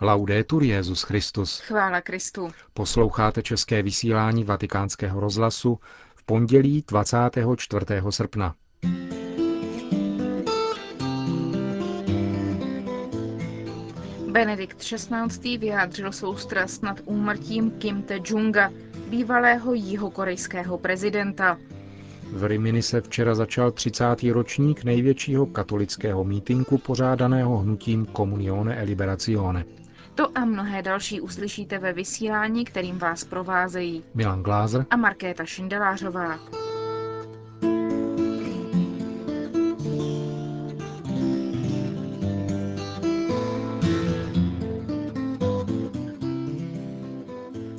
Laudetur Jezus Christus. Chvála Kristu. Posloucháte české vysílání Vatikánského rozhlasu v pondělí 24. srpna. Benedikt XVI. vyjádřil soustrast nad úmrtím Kim Te-junga, bývalého jihokorejského prezidenta. V Rimini se včera začal 30. ročník největšího katolického mítinku pořádaného hnutím Comunione e Liberazione. To a mnohé další uslyšíte ve vysílání, kterým vás provázejí Milan Glázer a Markéta Šindelářová.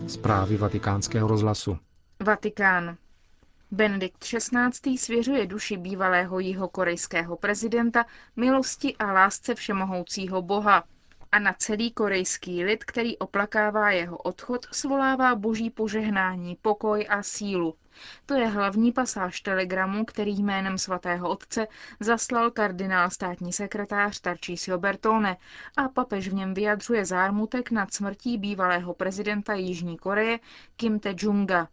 Zprávy vatikánského rozhlasu. Vatikán. Benedikt XVI. svěřuje duši bývalého jihokorejského prezidenta milosti a lásce všemohoucího Boha, a na celý korejský lid, který oplakává jeho odchod, svolává boží požehnání, pokoj a sílu. To je hlavní pasáž telegramu, který jménem svatého otce zaslal kardinál státní sekretář Tarčísio Bertone a papež v něm vyjadřuje zármutek nad smrtí bývalého prezidenta Jižní Koreje Kim Te-junga.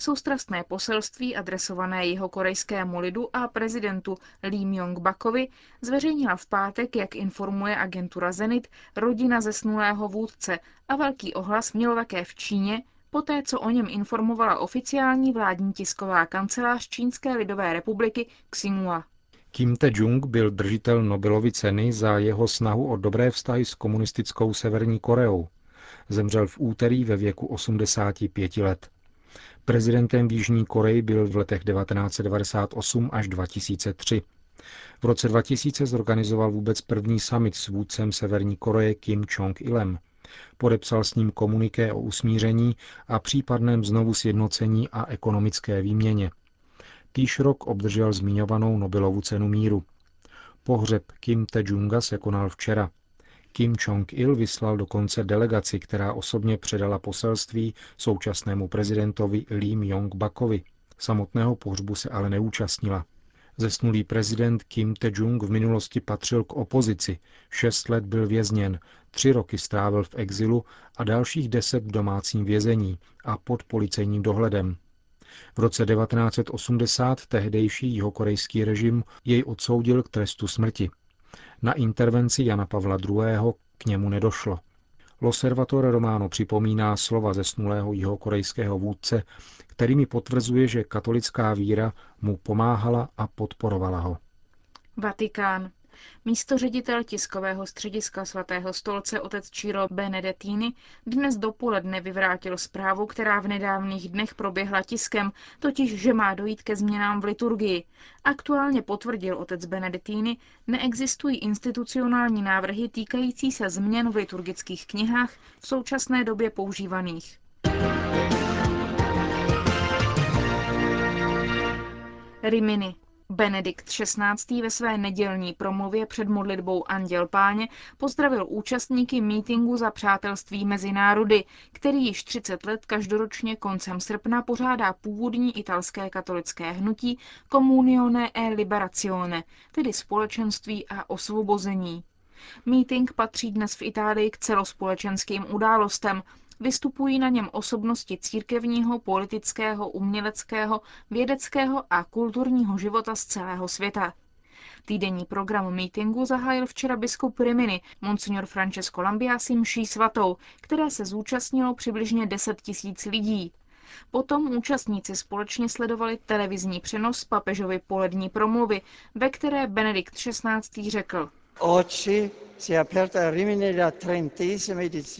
Soustrastné poselství adresované jeho korejskému lidu a prezidentu Lee Myung-bakovi zveřejnila v pátek, jak informuje agentura Zenit, rodina zesnulého vůdce a velký ohlas měl také v Číně, poté co o něm informovala oficiální vládní tisková kancelář Čínské lidové republiky Xinhua. Kim Te-jung byl držitel Nobelovy ceny za jeho snahu o dobré vztahy s komunistickou Severní Koreou. Zemřel v úterý ve věku 85 let. Prezidentem v Jižní Koreji byl v letech 1998 až 2003. V roce 2000 zorganizoval vůbec první summit s vůdcem Severní Koreje Kim Jong-ilem. Podepsal s ním komuniké o usmíření a případném znovu sjednocení a ekonomické výměně. Týž rok obdržel zmiňovanou Nobelovu cenu míru. Pohřeb Kim Te-junga se konal včera. Kim Jong-il vyslal dokonce delegaci, která osobně předala poselství současnému prezidentovi Lee Myung-bakovi. Samotného pohřbu se ale neúčastnila. Zesnulý prezident Kim Te-jung v minulosti patřil k opozici, šest let byl vězněn, tři roky strávil v exilu a dalších deset v domácím vězení a pod policejním dohledem. V roce 1980 tehdejší jihokorejský režim jej odsoudil k trestu smrti. Na intervenci Jana Pavla II. k němu nedošlo. L'Osservatore Romano připomíná slova zesnulého jihokorejského vůdce, kterými potvrzuje, že katolická víra mu pomáhala a podporovala ho. Vatikán. Místo ředitel tiskového střediska svatého stolce otec Ciro Benedettini dnes dopoledne vyvrátil zprávu, která v nedávných dnech proběhla tiskem, totiž, že má dojít ke změnám v liturgii. Aktuálně potvrdil otec Benedettini, neexistují institucionální návrhy týkající se změn v liturgických knihách v současné době používaných. Rimini. Benedikt XVI. ve své nedělní promluvě před modlitbou Anděl Páně pozdravil účastníky mítingu za přátelství mezi národy, který již 30 let každoročně koncem srpna pořádá původní italské katolické hnutí Comunione e Liberazione, tedy společenství a osvobození. Meeting patří dnes v Itálii k celospolečenským událostem, Vystupují na něm osobnosti církevního, politického, uměleckého, vědeckého a kulturního života z celého světa. Týdenní program mítingu zahájil včera biskup Rimini, monsignor Francesco Lambiasi mší svatou, které se zúčastnilo přibližně 10 tisíc lidí. Potom účastníci společně sledovali televizní přenos papežovy polední promluvy, ve které Benedikt XVI. řekl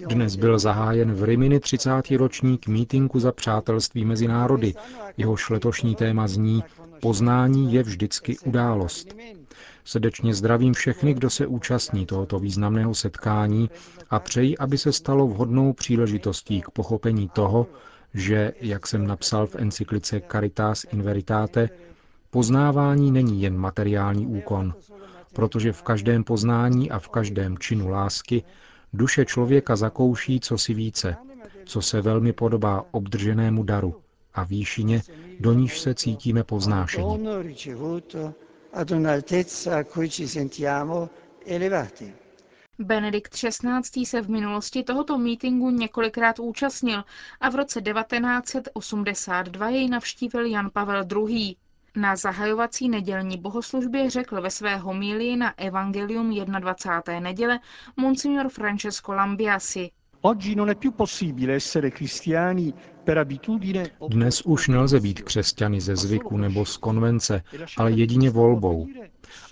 dnes byl zahájen v Rimini 30. ročník mítinku za přátelství mezi národy. Jehož letošní téma zní Poznání je vždycky událost. Srdečně zdravím všechny, kdo se účastní tohoto významného setkání a přeji, aby se stalo vhodnou příležitostí k pochopení toho, že, jak jsem napsal v encyklice Caritas in Veritate, poznávání není jen materiální úkon, protože v každém poznání a v každém činu lásky duše člověka zakouší cosi více, co se velmi podobá obdrženému daru a výšině, do níž se cítíme povznášení. Benedikt XVI. se v minulosti tohoto mítingu několikrát účastnil a v roce 1982 jej navštívil Jan Pavel II. Na zahajovací nedělní bohoslužbě řekl ve své homílii na Evangelium 21. neděle monsignor Francesco Lambiasi. Dnes už nelze být křesťany ze zvyku nebo z konvence, ale jedině volbou.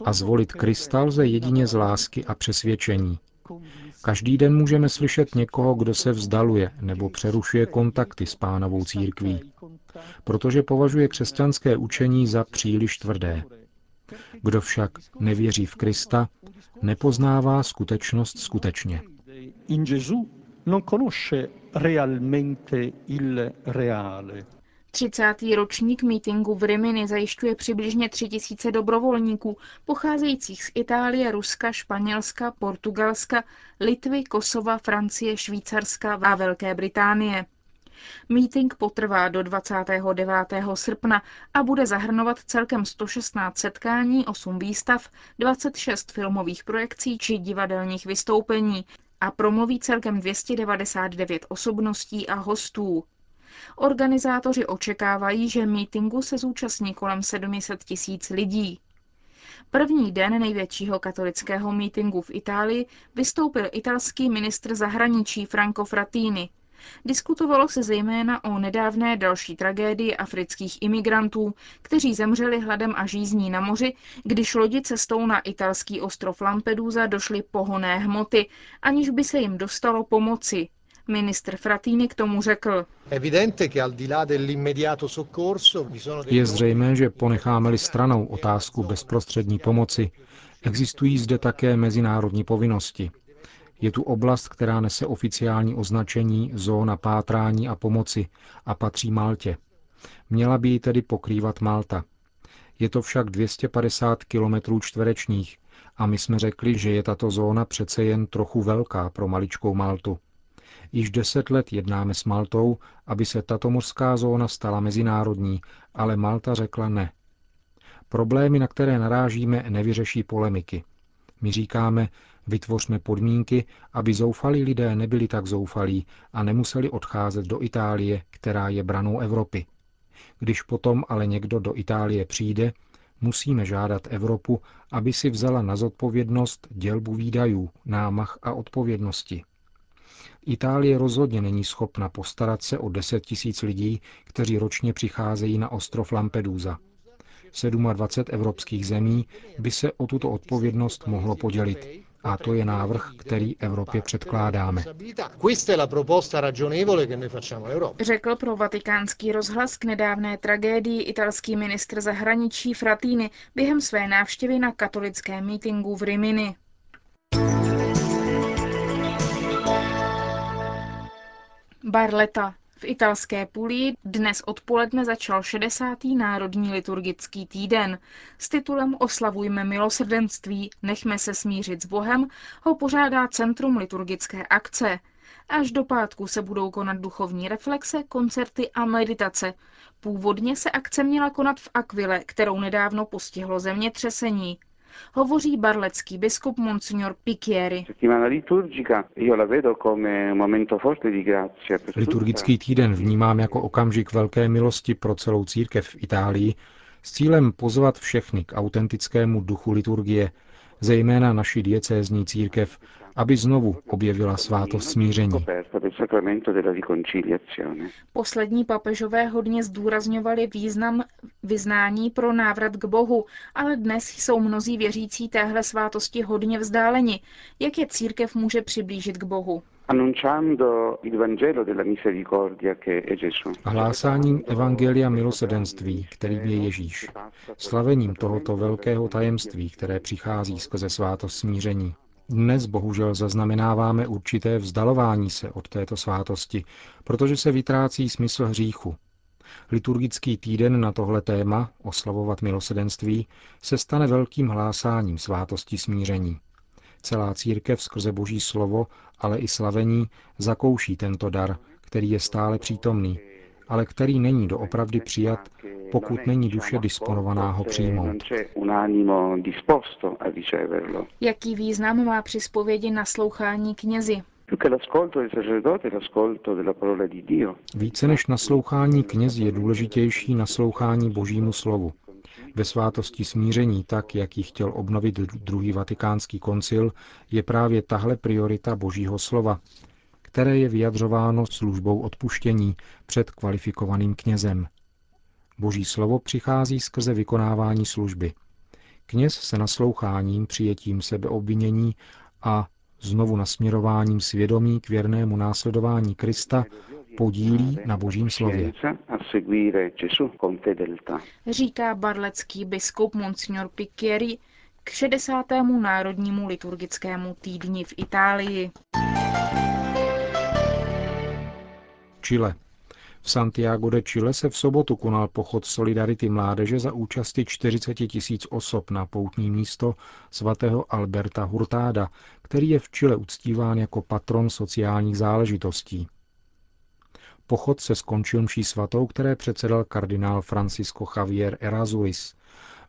A zvolit Krista lze jedině z lásky a přesvědčení. Každý den můžeme slyšet někoho, kdo se vzdaluje nebo přerušuje kontakty s pánovou církví, protože považuje křesťanské učení za příliš tvrdé. Kdo však nevěří v Krista, nepoznává skutečnost skutečně. non conosce realmente il reale. 30. ročník mítingu v Rimini zajišťuje přibližně 3000 dobrovolníků, pocházejících z Itálie, Ruska, Španělska, Portugalska, Litvy, Kosova, Francie, Švýcarska a Velké Británie. Meeting potrvá do 29. srpna a bude zahrnovat celkem 116 setkání, 8 výstav, 26 filmových projekcí či divadelních vystoupení a promluví celkem 299 osobností a hostů. Organizátoři očekávají, že mítingu se zúčastní kolem 700 tisíc lidí. První den největšího katolického mítingu v Itálii vystoupil italský ministr zahraničí Franco Frattini. Diskutovalo se zejména o nedávné další tragédii afrických imigrantů, kteří zemřeli hladem a žízní na moři, když lodi cestou na italský ostrov Lampedusa došly pohoné hmoty, aniž by se jim dostalo pomoci. Ministr Fratini k tomu řekl. Je zřejmé, že ponecháme-li stranou otázku bezprostřední pomoci, existují zde také mezinárodní povinnosti. Je tu oblast, která nese oficiální označení zóna pátrání a pomoci a patří Maltě. Měla by ji tedy pokrývat Malta. Je to však 250 kilometrů čtverečních a my jsme řekli, že je tato zóna přece jen trochu velká pro maličkou Maltu. Již deset let jednáme s Maltou, aby se tato mořská zóna stala mezinárodní, ale Malta řekla ne. Problémy, na které narážíme, nevyřeší polemiky. My říkáme, vytvořme podmínky, aby zoufalí lidé nebyli tak zoufalí a nemuseli odcházet do Itálie, která je branou Evropy. Když potom ale někdo do Itálie přijde, musíme žádat Evropu, aby si vzala na zodpovědnost dělbu výdajů, námach a odpovědnosti. Itálie rozhodně není schopna postarat se o 10 tisíc lidí, kteří ročně přicházejí na ostrov Lampedusa. 27 evropských zemí by se o tuto odpovědnost mohlo podělit. A to je návrh, který Evropě předkládáme. Řekl pro vatikánský rozhlas k nedávné tragédii italský ministr zahraničí Fratini během své návštěvy na katolickém mítingu v Rimini. Barleta. V italské Pulii dnes odpoledne začal 60. národní liturgický týden. S titulem Oslavujme milosrdenství, nechme se smířit s Bohem ho pořádá Centrum liturgické akce. Až do pátku se budou konat duchovní reflexe, koncerty a meditace. Původně se akce měla konat v Aquile, kterou nedávno postihlo zemětřesení hovoří barlecký biskup Monsignor Picchieri. Liturgický týden vnímám jako okamžik velké milosti pro celou církev v Itálii s cílem pozvat všechny k autentickému duchu liturgie, zejména naši diecézní církev, aby znovu objevila svátost smíření. Poslední papežové hodně zdůrazňovali význam vyznání pro návrat k Bohu, ale dnes jsou mnozí věřící téhle svátosti hodně vzdáleni. Jak je církev může přiblížit k Bohu? Hlásáním Evangelia milosedenství, kterým je Ježíš. Slavením tohoto velkého tajemství, které přichází skrze svátost smíření. Dnes bohužel zaznamenáváme určité vzdalování se od této svátosti, protože se vytrácí smysl hříchu. Liturgický týden na tohle téma, oslavovat milosedenství, se stane velkým hlásáním svátosti smíření. Celá církev skrze boží slovo, ale i slavení, zakouší tento dar, který je stále přítomný, ale který není doopravdy přijat, pokud není duše disponovaná ho přijmout. Jaký význam má při zpovědi naslouchání knězi? Více než naslouchání knězi je důležitější naslouchání božímu slovu. Ve svátosti smíření, tak jak ji chtěl obnovit druhý vatikánský koncil, je právě tahle priorita božího slova, které je vyjadřováno službou odpuštění před kvalifikovaným knězem. Boží slovo přichází skrze vykonávání služby. Kněz se nasloucháním, přijetím sebeobvinění a znovu nasměrováním svědomí k věrnému následování Krista podílí na božím slově. Říká barlecký biskup Monsignor Picchieri k 60. národnímu liturgickému týdni v Itálii. Chile. V Santiago de Chile se v sobotu konal pochod Solidarity mládeže za účasti 40 tisíc osob na poutní místo svatého Alberta Hurtáda, který je v Chile uctíván jako patron sociálních záležitostí. Pochod se skončil mší svatou, které předsedal kardinál Francisco Javier Erazulis.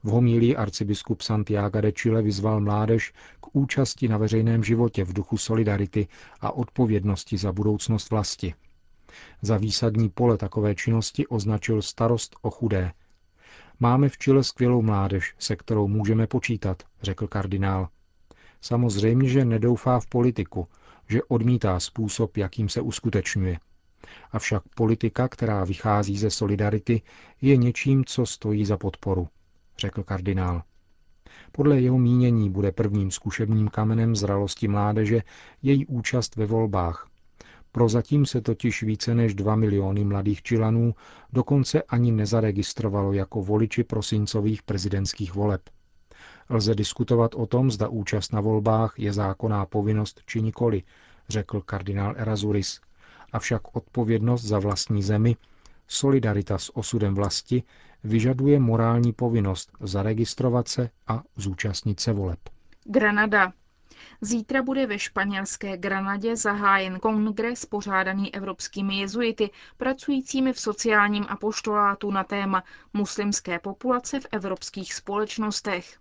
V homílii arcibiskup Santiago de Chile vyzval mládež k účasti na veřejném životě v duchu solidarity a odpovědnosti za budoucnost vlasti. Za výsadní pole takové činnosti označil starost o chudé. Máme v Chile skvělou mládež, se kterou můžeme počítat, řekl kardinál. Samozřejmě, že nedoufá v politiku, že odmítá způsob, jakým se uskutečňuje. Avšak politika, která vychází ze solidarity, je něčím, co stojí za podporu, řekl kardinál. Podle jeho mínění bude prvním zkušebním kamenem zralosti mládeže její účast ve volbách, Prozatím se totiž více než 2 miliony mladých Čilanů dokonce ani nezaregistrovalo jako voliči prosincových prezidentských voleb. Lze diskutovat o tom, zda účast na volbách je zákonná povinnost či nikoli, řekl kardinál Erazuris. Avšak odpovědnost za vlastní zemi, solidarita s osudem vlasti, vyžaduje morální povinnost zaregistrovat se a zúčastnit se voleb. Granada. Zítra bude ve španělské Granadě zahájen kongres pořádaný evropskými jezuity, pracujícími v sociálním apoštolátu na téma muslimské populace v evropských společnostech.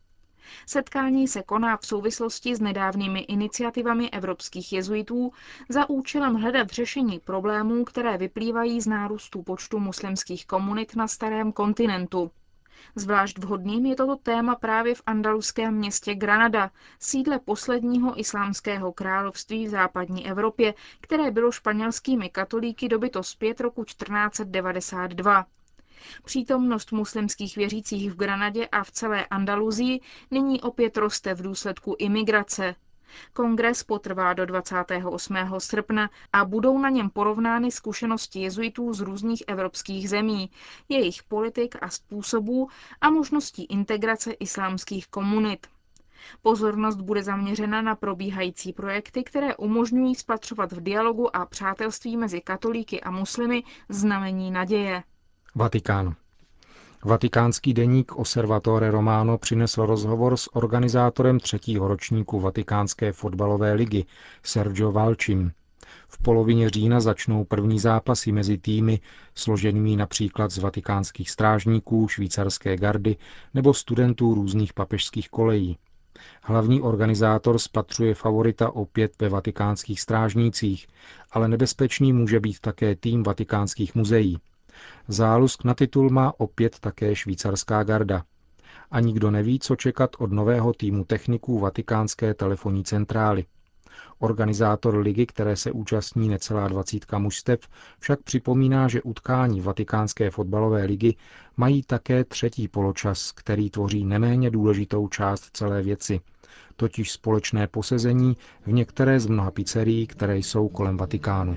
Setkání se koná v souvislosti s nedávnými iniciativami evropských jezuitů za účelem hledat řešení problémů, které vyplývají z nárůstu počtu muslimských komunit na starém kontinentu. Zvlášť vhodným je toto téma právě v andaluském městě Granada, sídle posledního islámského království v západní Evropě, které bylo španělskými katolíky dobyto zpět roku 1492. Přítomnost muslimských věřících v Granadě a v celé Andaluzii nyní opět roste v důsledku imigrace. Kongres potrvá do 28. srpna a budou na něm porovnány zkušenosti jezuitů z různých evropských zemí, jejich politik a způsobů a možností integrace islámských komunit. Pozornost bude zaměřena na probíhající projekty, které umožňují spatřovat v dialogu a přátelství mezi katolíky a muslimy znamení naděje. Vatikán. Vatikánský deník Osservatore Romano přinesl rozhovor s organizátorem třetího ročníku Vatikánské fotbalové ligy Sergio Valčim. V polovině října začnou první zápasy mezi týmy, složenými například z vatikánských strážníků, švýcarské gardy nebo studentů různých papežských kolejí. Hlavní organizátor spatřuje favorita opět ve vatikánských strážnících, ale nebezpečný může být také tým vatikánských muzeí. Zálusk na titul má opět také švýcarská garda. A nikdo neví, co čekat od nového týmu techniků Vatikánské telefonní centrály. Organizátor ligy, které se účastní necelá dvacítka mužstev, však připomíná, že utkání Vatikánské fotbalové ligy mají také třetí poločas, který tvoří neméně důležitou část celé věci, totiž společné posezení v některé z mnoha pizzerií, které jsou kolem Vatikánu.